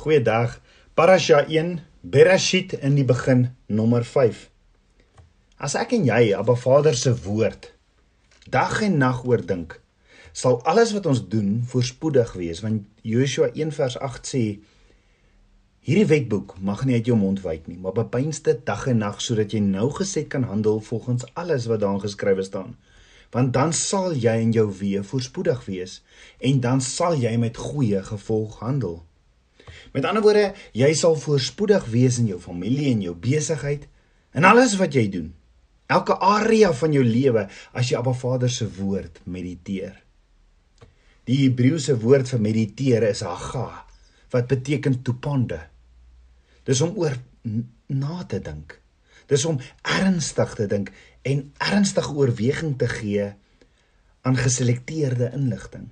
Goeiedag. Parasha 1 Bereshit in die begin nommer 5. As ek en jy Abba Vader se woord dag en nag oordink, sal alles wat ons doen voorspoedig wees want Joshua 1 vers 8 sê hierdie wetboek mag nie uit jou mond wyk nie, maar bepeins dit dag en nag sodat jy nou geset kan handel volgens alles wat daarin geskrywe staan. Want dan sal jy in jou weë voorspoedig wees en dan sal jy met goeie gevolg handel. Met ander woorde, jy sal voorspoedig wees in jou familie en jou besigheid en alles wat jy doen. Elke area van jou lewe as jy Abba Vader se woord mediteer. Die Hebreëse woord vir mediteer is haga wat beteken tupande. Dis om oor na te dink. Dis om ernstig te dink en ernstige oorweging te gee aan geselekteerde inligting.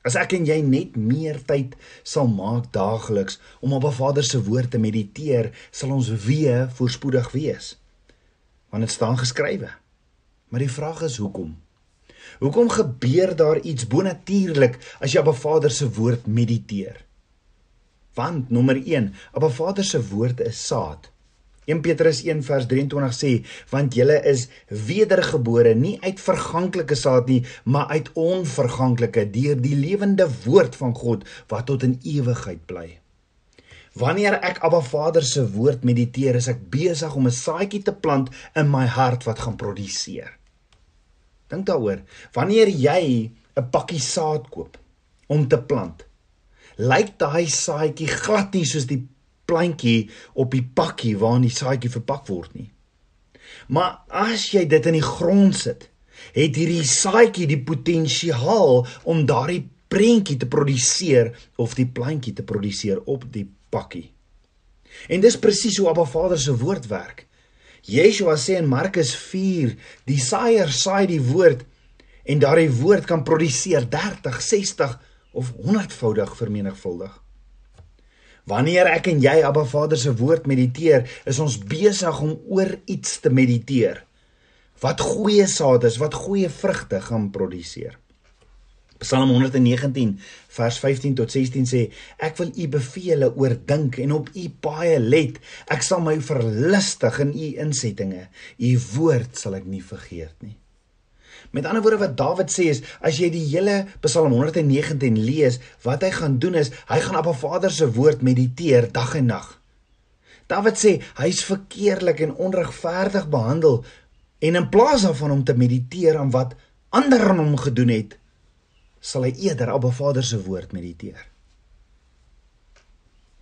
As ek en jy net meer tyd sal maak daagliks om op 'n Vader se woord te mediteer, sal ons weer voorspoedig wees. Want dit staan geskrywe. Maar die vraag is hoekom? Hoekom gebeur daar iets bonatuurlik as jy op 'n Vader se woord mediteer? Want nommer 1, op 'n Vader se woord is saad. 1 Petrus 1 vers 23 sê want julle is wedergebore nie uit verganklike saad nie maar uit onverganklike deur die lewende woord van God wat tot in ewigheid bly. Wanneer ek Abba Vader se woord mediteer, is ek besig om 'n saadjie te plant in my hart wat gaan produseer. Dink daaroor, wanneer jy 'n pakkie saad koop om te plant, lyk daai saadjie glad nie soos die plantjie op die pakkie waarin die saadjie verpak word nie. Maar as jy dit in die grond sit, het hierdie saadjie die potensiaal om daardie prentjie te produseer of die plantjie te produseer op die pakkie. En dis presies hoe Abba Vader se woord werk. Yeshua sê in Markus 4, die saaier saai die woord en daardie woord kan produseer 30, 60 of 100voudig vermenigvuldig. Wanneer ek en jy Abba Vader se woord mediteer, is ons besig om oor iets te mediteer. Wat goeie saad is, wat goeie vrugte gaan produseer. Psalm 119 vers 15 tot 16 sê ek wil u beveel oordink en op u baie let. Ek sal my verlustig in u insettinge. U woord sal ek nie vergeet nie Met ander woorde wat Dawid sê is as jy die hele Psalm 119 lees, wat hy gaan doen is hy gaan op 'n Vader se woord mediteer dag en nag. Dawid sê hy's verkeerlik en onregverdig behandel en in plaas daarvan om te mediteer aan wat ander aan hom gedoen het, sal hy eerder op 'n Vader se woord mediteer.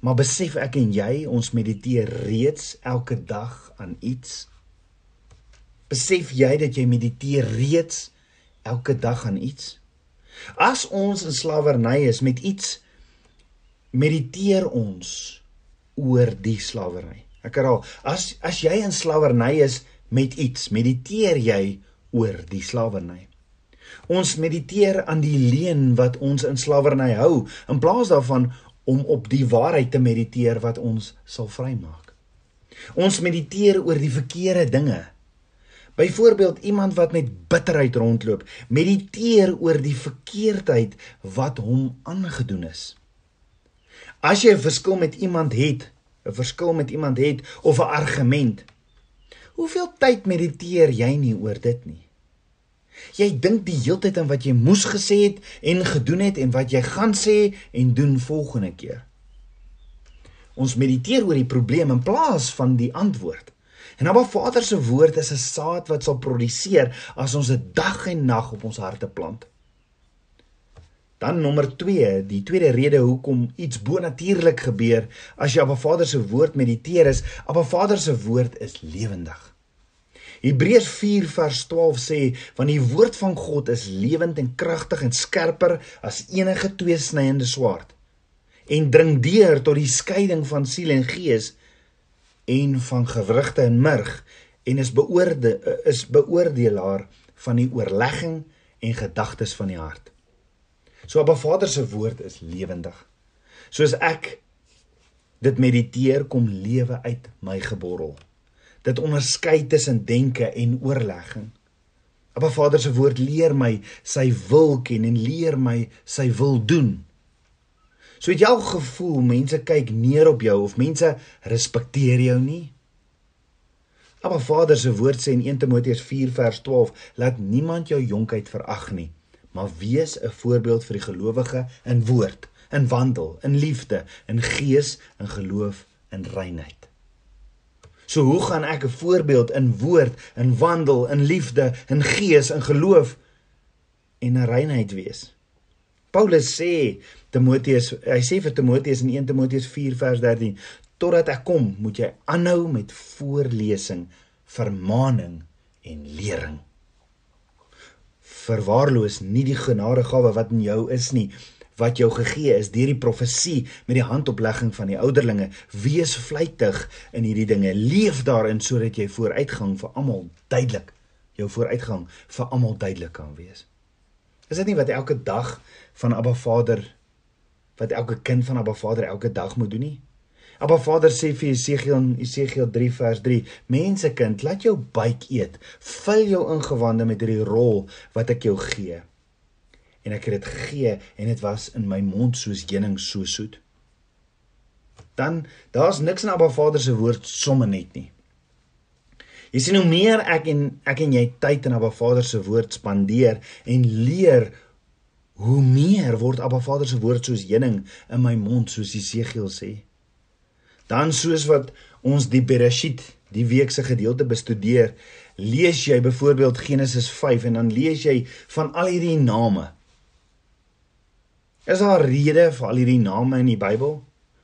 Maar besef ek en jy ons mediteer reeds elke dag aan iets Besef jy dat jy mediteer reeds elke dag aan iets? As ons in slawerny is met iets, mediteer ons oor die slawerny. Ek herhaal, as as jy in slawerny is met iets, mediteer jy oor die slawerny. Ons mediteer aan die leuen wat ons in slawerny hou in plaas daarvan om op die waarheid te mediteer wat ons sal vrymaak. Ons mediteer oor die verkeerde dinge Byvoorbeeld iemand wat met bitterheid rondloop, mediteer oor die verkeerdheid wat hom aangedoen is. As jy 'n verskil met iemand het, 'n verskil met iemand het of 'n argument, hoeveel tyd mediteer jy nie oor dit nie? Jy dink die hele tyd aan wat jy moes gesê het en gedoen het en wat jy gaan sê en doen volgende keer. Ons mediteer oor die probleem in plaas van die antwoord. En Abba Vader se woord is 'n saad wat sal produseer as ons dit dag en nag op ons harte plant. Dan nommer 2, die tweede rede hoekom iets bonatuurlik gebeur as jy Abba Vader se woord mediteer is, Abba Vader se woord is lewendig. Hebreërs 4 vers 12 sê want die woord van God is lewend en kragtig en skerper as enige tweesnyende swaard en dring deur tot die skeiding van siel en gees en van gewrigte en murg en is beoorde is beoordelaar van die oorlegging en gedagtes van die hart. So Abba Vader se woord is lewendig. Soos ek dit mediteer kom lewe uit my geborrel. Dit onderskei tussen denke en oorlegging. Abba Vader se woord leer my sy wil ken en leer my sy wil doen. So het jy al gevoel mense kyk neer op jou of mense respekteer jou nie? Maar Vader se woord sê in 1 Timoteus 4 vers 12, laat niemand jou jonkheid verag nie, maar wees 'n voorbeeld vir die gelowige in woord, in wandel, in liefde, in gees, in geloof, in reinheid. So hoe gaan ek 'n voorbeeld in woord, in wandel, in liefde, in gees, in geloof en in reinheid wees? Paulus sê Timoteus, hy sê vir Timoteus in 1 Timoteus 4 vers 13, totdat ek kom, moet jy aanhou met voorlesing, vermaaning en lering. Verwaarloos nie die genadegawe wat in jou is nie, wat jou gegee is deur die profesie met die handoplegging van die ouderlinge. Wees vlytig in hierdie dinge. Leef daarin sodat jy vooruitgang vir almal duidelik jou vooruitgang vir almal duidelik kan wees. Is dit nie wat elke dag van Abba Vader wat elke kind van Abba Vader elke dag moet doen nie? Abba Vader sê vir Jesegiel in Jesegiel 3 vers 3: Mense kind, laat jou buik eet. Vul jou ingewande met hierdie rol wat ek jou gee. En ek het dit gegee en dit was in my mond soos heuning so soet. Dan daar's niks in Abba Vader se woord somme net nie. Jy sien hoe meer ek en ek en jy tyd in Abba Vader se woord spandeer en leer hoe meer word Abba Vader se woord soos heuning in my mond soos Jesegiel sê. Dan soos wat ons die Bereshit die week se gedeelte bestudeer, lees jy byvoorbeeld Genesis 5 en dan lees jy van al hierdie name. Is daar rede vir al hierdie name in die Bybel?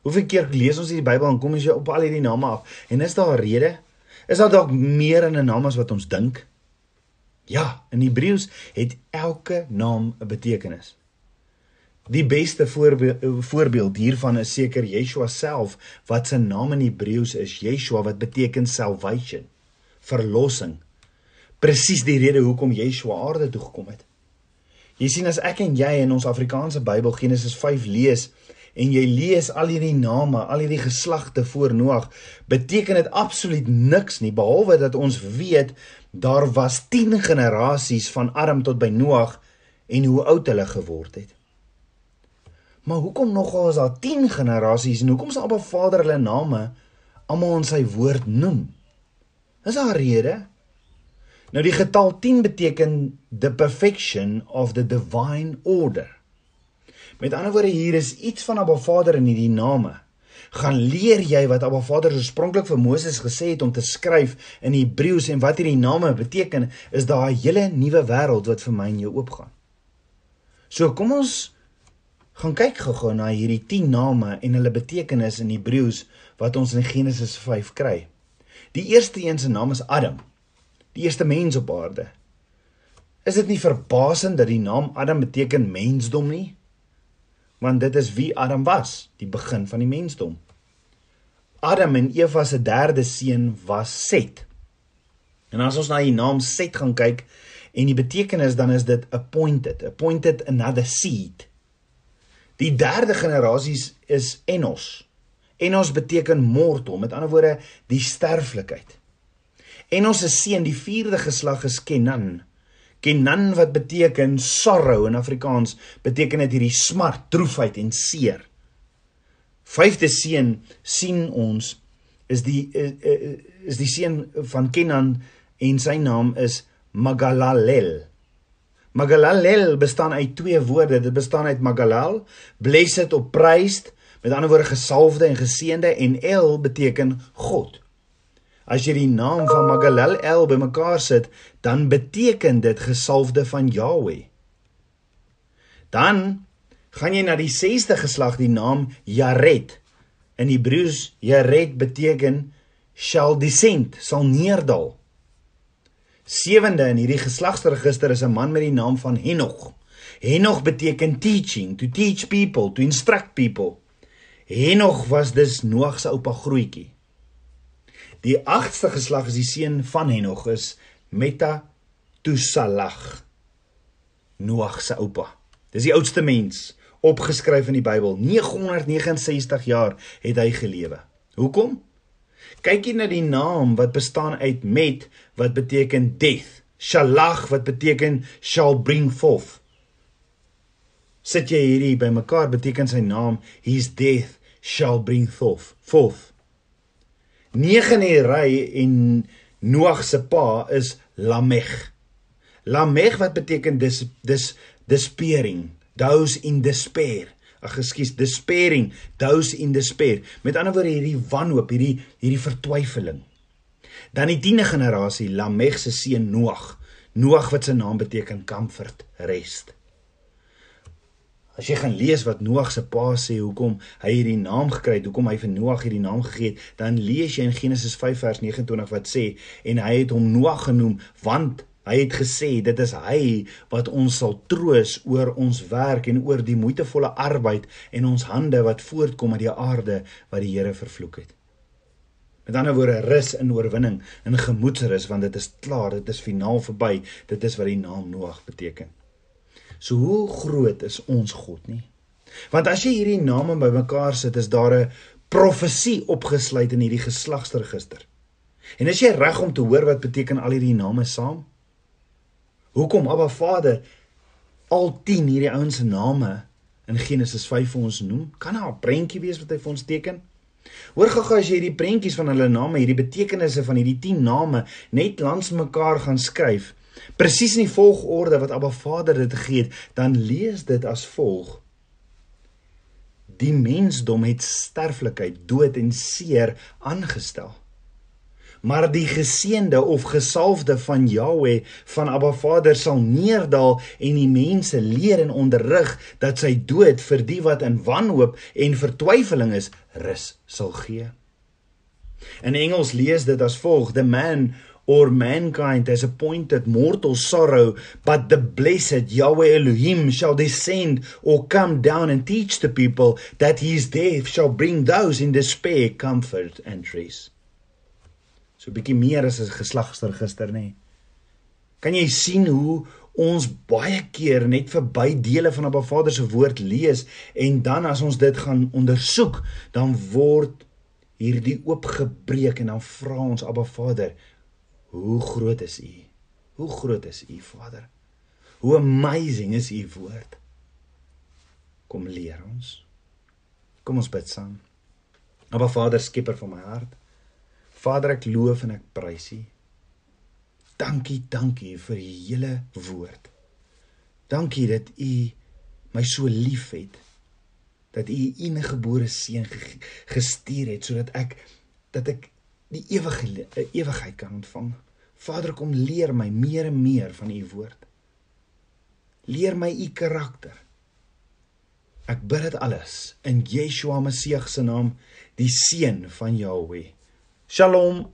Hoeveel keer lees ons in die Bybel en kom ons op al hierdie name af? En is daar rede? Is daar dalk meer in 'n naam as wat ons dink? Ja, in Hebreëus het elke naam 'n betekenis. Die beste voorbeeld voorbeeld hiervan is seker Yeshua self wat sy naam in Hebreëus is Yeshua wat beteken salvation, verlossing. Presies die rede hoekom Yeshua aarde toe gekom het. Jy sien as ek en jy in ons Afrikaanse Bybel Genesis 5 lees, en jy lees al hierdie name, al hierdie geslagte voor Noag, beteken dit absoluut niks nie behalwe dat ons weet daar was 10 generasies van Adam tot by Noag en hoe oud hulle geword het. Maar hoekom nogal is daar 10 generasies en hoekom se Abba Vader hulle name almal in sy woord noem? Is daar 'n rede? Nou die getal 10 beteken the perfection of the divine order. Met ander woorde hier is iets van Abba Vader in hierdie name. Gaan leer jy wat Abba Vader oorspronklik vir Moses gesê het om te skryf in Hebreëus en wat hierdie name beteken, is daar 'n hele nuwe wêreld wat vir my en jou oopgaan. So kom ons gaan kyk gou-gou na hierdie 10 name en hulle betekenis in Hebreëus wat ons in Genesis 5 kry. Die eerste een se naam is Adam, die eerste mens op aarde. Is dit nie verbasend dat die naam Adam beteken mensdom nie? Want dit is wie Adam was, die begin van die mensdom. Adam en Eva se derde seun was Set. En as ons na die naam Set gaan kyk en die betekenis dan is dit appointed, appointed another seed. Die derde generasies is Enos. Enos beteken mortal, met ander woorde die sterflikheid. Enos se seun, die vierde geslag is Kenan. Kenan wat beteken sorrow in Afrikaans, beteken dit hierdie smart, droefheid en seer. Vyfde seun sien ons is die is die seun van Kenan en sy naam is Magalalel. Magalalel bestaan uit twee woorde. Dit bestaan uit Magalal, blessed of praised, met ander woorde gesalfde en geseënde en El beteken God. As jy die naam van Magalalel bymekaar sit, dan beteken dit gesalfde van Jahweh. Dan gaan jy na die 6ste geslag, die naam Jared. In Hebreëus Jared beteken shall descend, sal neerdal. Sewende in hierdie geslagsregister is 'n man met die naam van Henog. Henog beteken teaching, to teach people, to instruct people. Henog was dus Noag se oupa grootjie. Die 8ste geslag is die seun van Henog is Metatusalag. Noag se oupa. Dis die oudste mens opgeskryf in die Bybel. 969 jaar het hy gelewe. Hoekom? Kyk hier na die naam wat bestaan uit met wat beteken death. Shalag wat beteken shall bring forth. Sit jy hierdie bymekaar beteken sy naam his death shall bring forth. Forth. Nege in die ry en Noag se pa is Lamech. Lamech wat beteken dis dis despairing, those in despair. Ag ekskuus, despairing, those in despair. Met ander woorde hierdie wanhoop, hierdie hierdie vertwyfeling. Dan die 10de generasie, Lamech se seun Noag. Noag wat sy naam beteken comfort, rest. As jy gaan lees wat Noag se pa sê hoekom hy hierdie naam gekry het, hoekom hy vir Noag hierdie naam gegee het, dan lees jy in Genesis 5 vers 29 wat sê en hy het hom Noag genoem want hy het gesê dit is hy wat ons sal troos oor ons werk en oor die moeitevolle arbeid en ons hande wat voortkom uit die aarde wat die Here vervloek het. Met ander woorde rus in oorwinning, in gemoedsrus want dit is klaar, dit is finaal verby. Dit is wat die naam Noag beteken. So hoe groot is ons God nie? Want as jy hierdie name bymekaar sit, is daar 'n profesie opgesluit in hierdie geslagsregister. En is jy reg om te hoor wat beteken al hierdie name saam? Hoekom Abba Vader al 10 hierdie ouens se name in Genesis 5 vir ons noem? Kan daar 'n prentjie wees wat hy vir ons teken? Hoor gou-gou as jy hierdie prentjies van hulle name, hierdie betekenisse van hierdie 10 name net langs mekaar gaan skryf, presies in die volgorde wat Abba Vader dit gegee het, dan lees dit as volg: Die mensdom het sterflikheid, dood en seer aangestel. Maar die geseënde of gesalfde van Jahweh van Abba Vader sal neerdal en die mense leer en onderrig dat sy dood vir die wat in wanhoop en vertwyfeling is, rus sal gee. In Engels lees dit as volg: The man or mankind has appointed mortal sorrow, but the blessed Yahweh Elohim shall descend or come down and teach the people that his death shall bring those in despair comfort and rest. So 'n bietjie meer as 'n geslagsregister nê. Kan jy sien hoe ons baie keer net verby dele van Abba Vader se woord lees en dan as ons dit gaan ondersoek, dan word hierdie oopgebreek en dan vra ons Abba Vader, Hoe groot is U? Hoe groot is U, Vader? Hoe amazing is U woord? Kom leer ons. Kom ons bid saam. Aba Vader, skieper van my hart. Vader, ek loof en ek prys U. Dankie, dankie vir U hele woord. Dankie dat U my so liefhet. Dat U eniggebore seun gestuur het sodat ek dat ek die ewige ewigheid kan ontvang. Vader, kom leer my meer en meer van u woord. Leer my u karakter. Ek bid dit alles in Yeshua Messie se naam, die seun van Jahweh. Shalom.